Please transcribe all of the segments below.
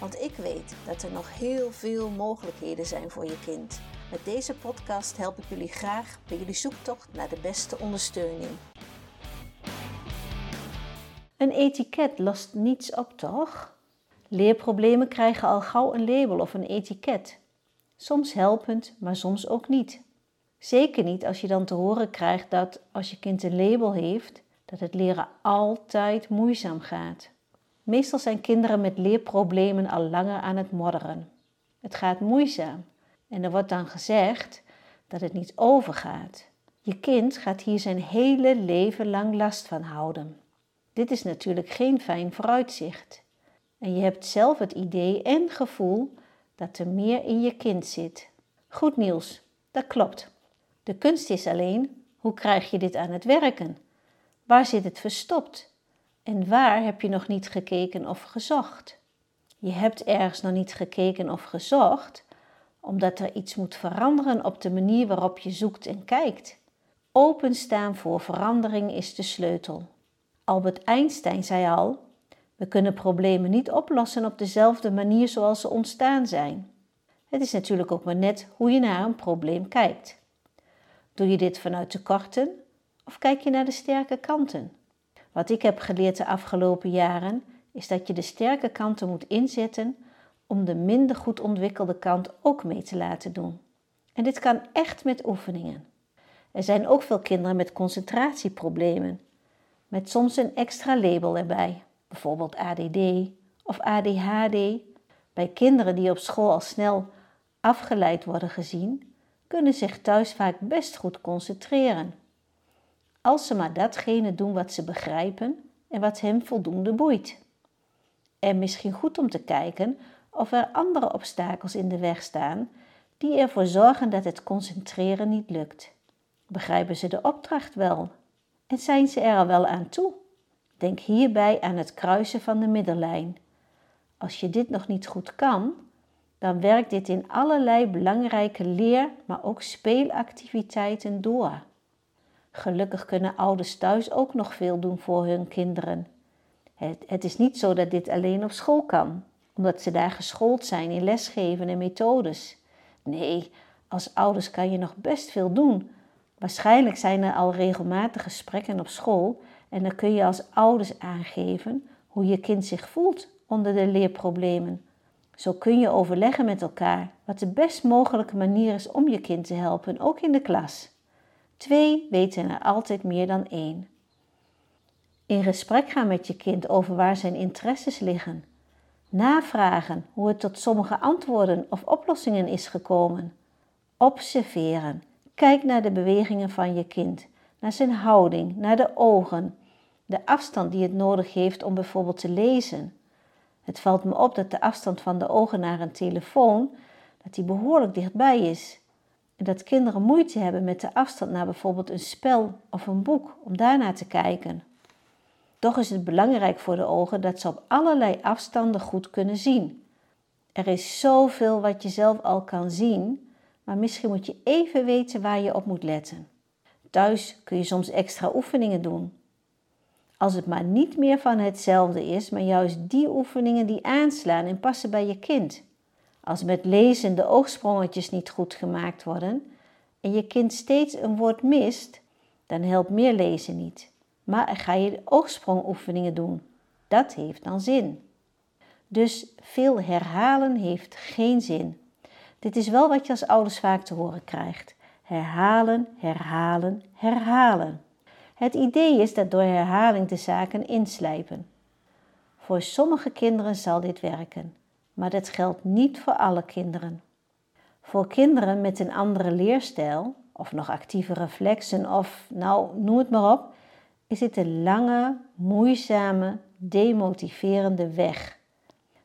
Want ik weet dat er nog heel veel mogelijkheden zijn voor je kind. Met deze podcast help ik jullie graag bij jullie zoektocht naar de beste ondersteuning. Een etiket lost niets op, toch? Leerproblemen krijgen al gauw een label of een etiket. Soms helpend, maar soms ook niet. Zeker niet als je dan te horen krijgt dat als je kind een label heeft, dat het leren altijd moeizaam gaat. Meestal zijn kinderen met leerproblemen al langer aan het modderen. Het gaat moeizaam en er wordt dan gezegd dat het niet overgaat. Je kind gaat hier zijn hele leven lang last van houden. Dit is natuurlijk geen fijn vooruitzicht. En je hebt zelf het idee en gevoel dat er meer in je kind zit. Goed nieuws, dat klopt. De kunst is alleen, hoe krijg je dit aan het werken? Waar zit het verstopt? En waar heb je nog niet gekeken of gezocht? Je hebt ergens nog niet gekeken of gezocht, omdat er iets moet veranderen op de manier waarop je zoekt en kijkt. Openstaan voor verandering is de sleutel. Albert Einstein zei al: we kunnen problemen niet oplossen op dezelfde manier zoals ze ontstaan zijn. Het is natuurlijk ook maar net hoe je naar een probleem kijkt. Doe je dit vanuit tekorten of kijk je naar de sterke kanten? Wat ik heb geleerd de afgelopen jaren is dat je de sterke kanten moet inzetten om de minder goed ontwikkelde kant ook mee te laten doen. En dit kan echt met oefeningen. Er zijn ook veel kinderen met concentratieproblemen, met soms een extra label erbij bijvoorbeeld ADD of ADHD, bij kinderen die op school al snel afgeleid worden gezien, kunnen zich thuis vaak best goed concentreren. Als ze maar datgene doen wat ze begrijpen en wat hen voldoende boeit. En misschien goed om te kijken of er andere obstakels in de weg staan die ervoor zorgen dat het concentreren niet lukt. Begrijpen ze de opdracht wel? En zijn ze er al wel aan toe? Denk hierbij aan het kruisen van de middellijn. Als je dit nog niet goed kan, dan werkt dit in allerlei belangrijke leer, maar ook speelactiviteiten door. Gelukkig kunnen ouders thuis ook nog veel doen voor hun kinderen. Het, het, is niet zo dat dit alleen op school kan, omdat ze daar geschoold zijn in lesgeven en methodes. Nee, als ouders kan je nog best veel doen. Waarschijnlijk zijn er al regelmatig gesprekken op school en dan kun je als ouders aangeven hoe je kind zich voelt onder de leerproblemen. Zo kun je overleggen met elkaar wat de best mogelijke manier is om je kind te helpen, ook in de klas. Twee weten er altijd meer dan één. In gesprek gaan met je kind over waar zijn interesses liggen. Navragen hoe het tot sommige antwoorden of oplossingen is gekomen. Observeren. Kijk naar de bewegingen van je kind naar zijn houding, naar de ogen, de afstand die het nodig heeft om bijvoorbeeld te lezen. Het valt me op dat de afstand van de ogen naar een telefoon, dat die behoorlijk dichtbij is. Dat kinderen moeite hebben met de afstand naar bijvoorbeeld een spel of een boek om daarnaar te kijken. Toch is het belangrijk voor de ogen dat ze op allerlei afstanden goed kunnen zien. Er is zoveel wat je zelf al kan zien, maar misschien moet je even weten waar je op moet letten. Thuis kun je soms extra oefeningen doen. Als het maar niet meer van hetzelfde is, maar juist die oefeningen die aanslaan en passen bij je kind. Als met lezen de oogsprongetjes niet goed gemaakt worden en je kind steeds een woord mist, dan helpt meer lezen niet. Maar ga je oogsprongoefeningen doen. Dat heeft dan zin. Dus veel herhalen heeft geen zin. Dit is wel wat je als ouders vaak te horen krijgt. Herhalen, herhalen, herhalen. Het idee is dat door herhaling de zaken inslijpen. Voor sommige kinderen zal dit werken, maar dat geldt niet voor alle kinderen. Voor kinderen met een andere leerstijl, of nog actieve reflexen, of nou noem het maar op, is dit een lange, moeizame, demotiverende weg.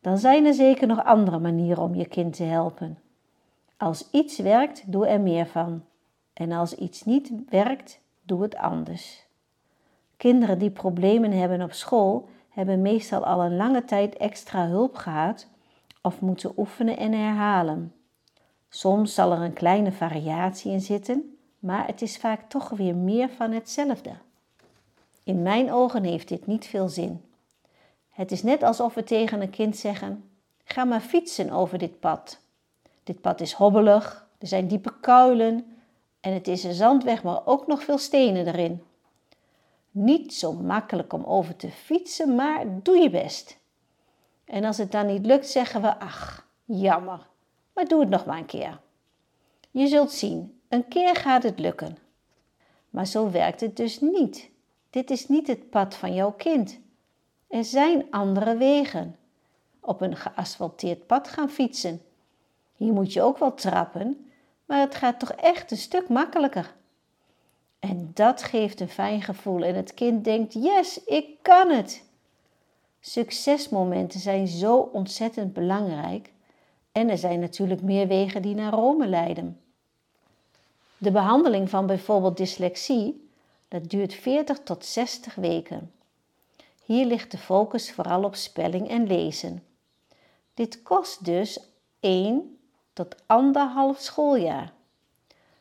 dan zijn er zeker nog andere manieren om je kind te helpen. Als iets werkt, doe er meer van. En als iets niet werkt, doe het anders. Kinderen die problemen hebben op school hebben meestal al een lange tijd extra hulp gehad of moeten oefenen en herhalen. Soms zal er een kleine variatie in zitten, maar het is vaak toch weer meer van hetzelfde. In mijn ogen heeft dit niet veel zin. Het is net alsof we tegen een kind zeggen: Ga maar fietsen over dit pad. Dit pad is hobbelig, er zijn diepe kuilen en het is een zandweg, maar ook nog veel stenen erin. Niet zo makkelijk om over te fietsen, maar doe je best. En als het dan niet lukt, zeggen we: Ach, jammer, maar doe het nog maar een keer. Je zult zien, een keer gaat het lukken. Maar zo werkt het dus niet. Dit is niet het pad van jouw kind. Er zijn andere wegen. Op een geasfalteerd pad gaan fietsen. Hier moet je ook wel trappen, maar het gaat toch echt een stuk makkelijker. En dat geeft een fijn gevoel en het kind denkt: yes, ik kan het. Succesmomenten zijn zo ontzettend belangrijk en er zijn natuurlijk meer wegen die naar Rome leiden. De behandeling van bijvoorbeeld dyslexie dat duurt 40 tot 60 weken. Hier ligt de focus vooral op spelling en lezen. Dit kost dus 1 tot 1,5 schooljaar.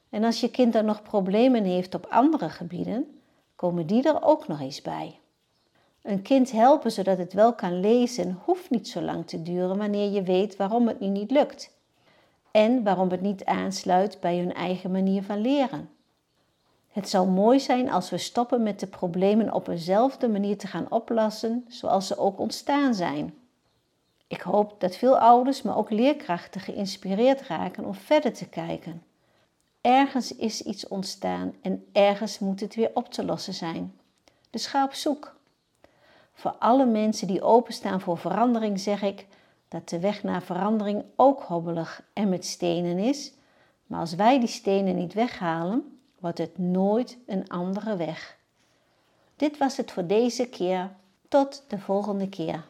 En als je kind dan nog problemen heeft op andere gebieden, komen die er ook nog eens bij. Een kind helpen zodat het wel kan lezen hoeft niet zo lang te duren wanneer je weet waarom het nu niet lukt en waarom het niet aansluit bij hun eigen manier van leren. Het zou mooi zijn als we stoppen met de problemen op eenzelfde manier te gaan oplossen zoals ze ook ontstaan zijn. Ik hoop dat veel ouders, maar ook leerkrachten geïnspireerd raken om verder te kijken. Ergens is iets ontstaan en ergens moet het weer op te lossen zijn. Dus ga op zoek. Voor alle mensen die openstaan voor verandering zeg ik dat de weg naar verandering ook hobbelig en met stenen is, maar als wij die stenen niet weghalen, wordt het nooit een andere weg. Dit was het voor deze keer. Tot de volgende keer.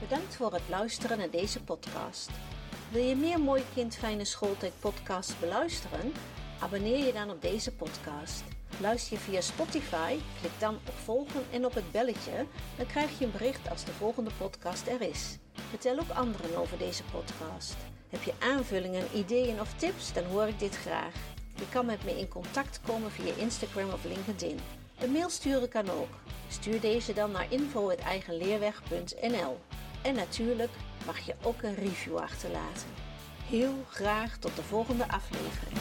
Bedankt voor het luisteren naar deze podcast. Wil je meer Mooi Kind Fijne Schooltijd podcast beluisteren? Abonneer je dan op deze podcast. Luister je via Spotify, klik dan op volgen en op het belletje, dan krijg je een bericht als de volgende podcast er is. Vertel ook anderen over deze podcast. Heb je aanvullingen, ideeën of tips, dan hoor ik dit graag. Je kan met me in contact komen via Instagram of LinkedIn. Een mail sturen kan ook. Stuur deze dan naar info.eigenleerweg.nl En natuurlijk mag je ook een review achterlaten. Heel graag tot de volgende aflevering.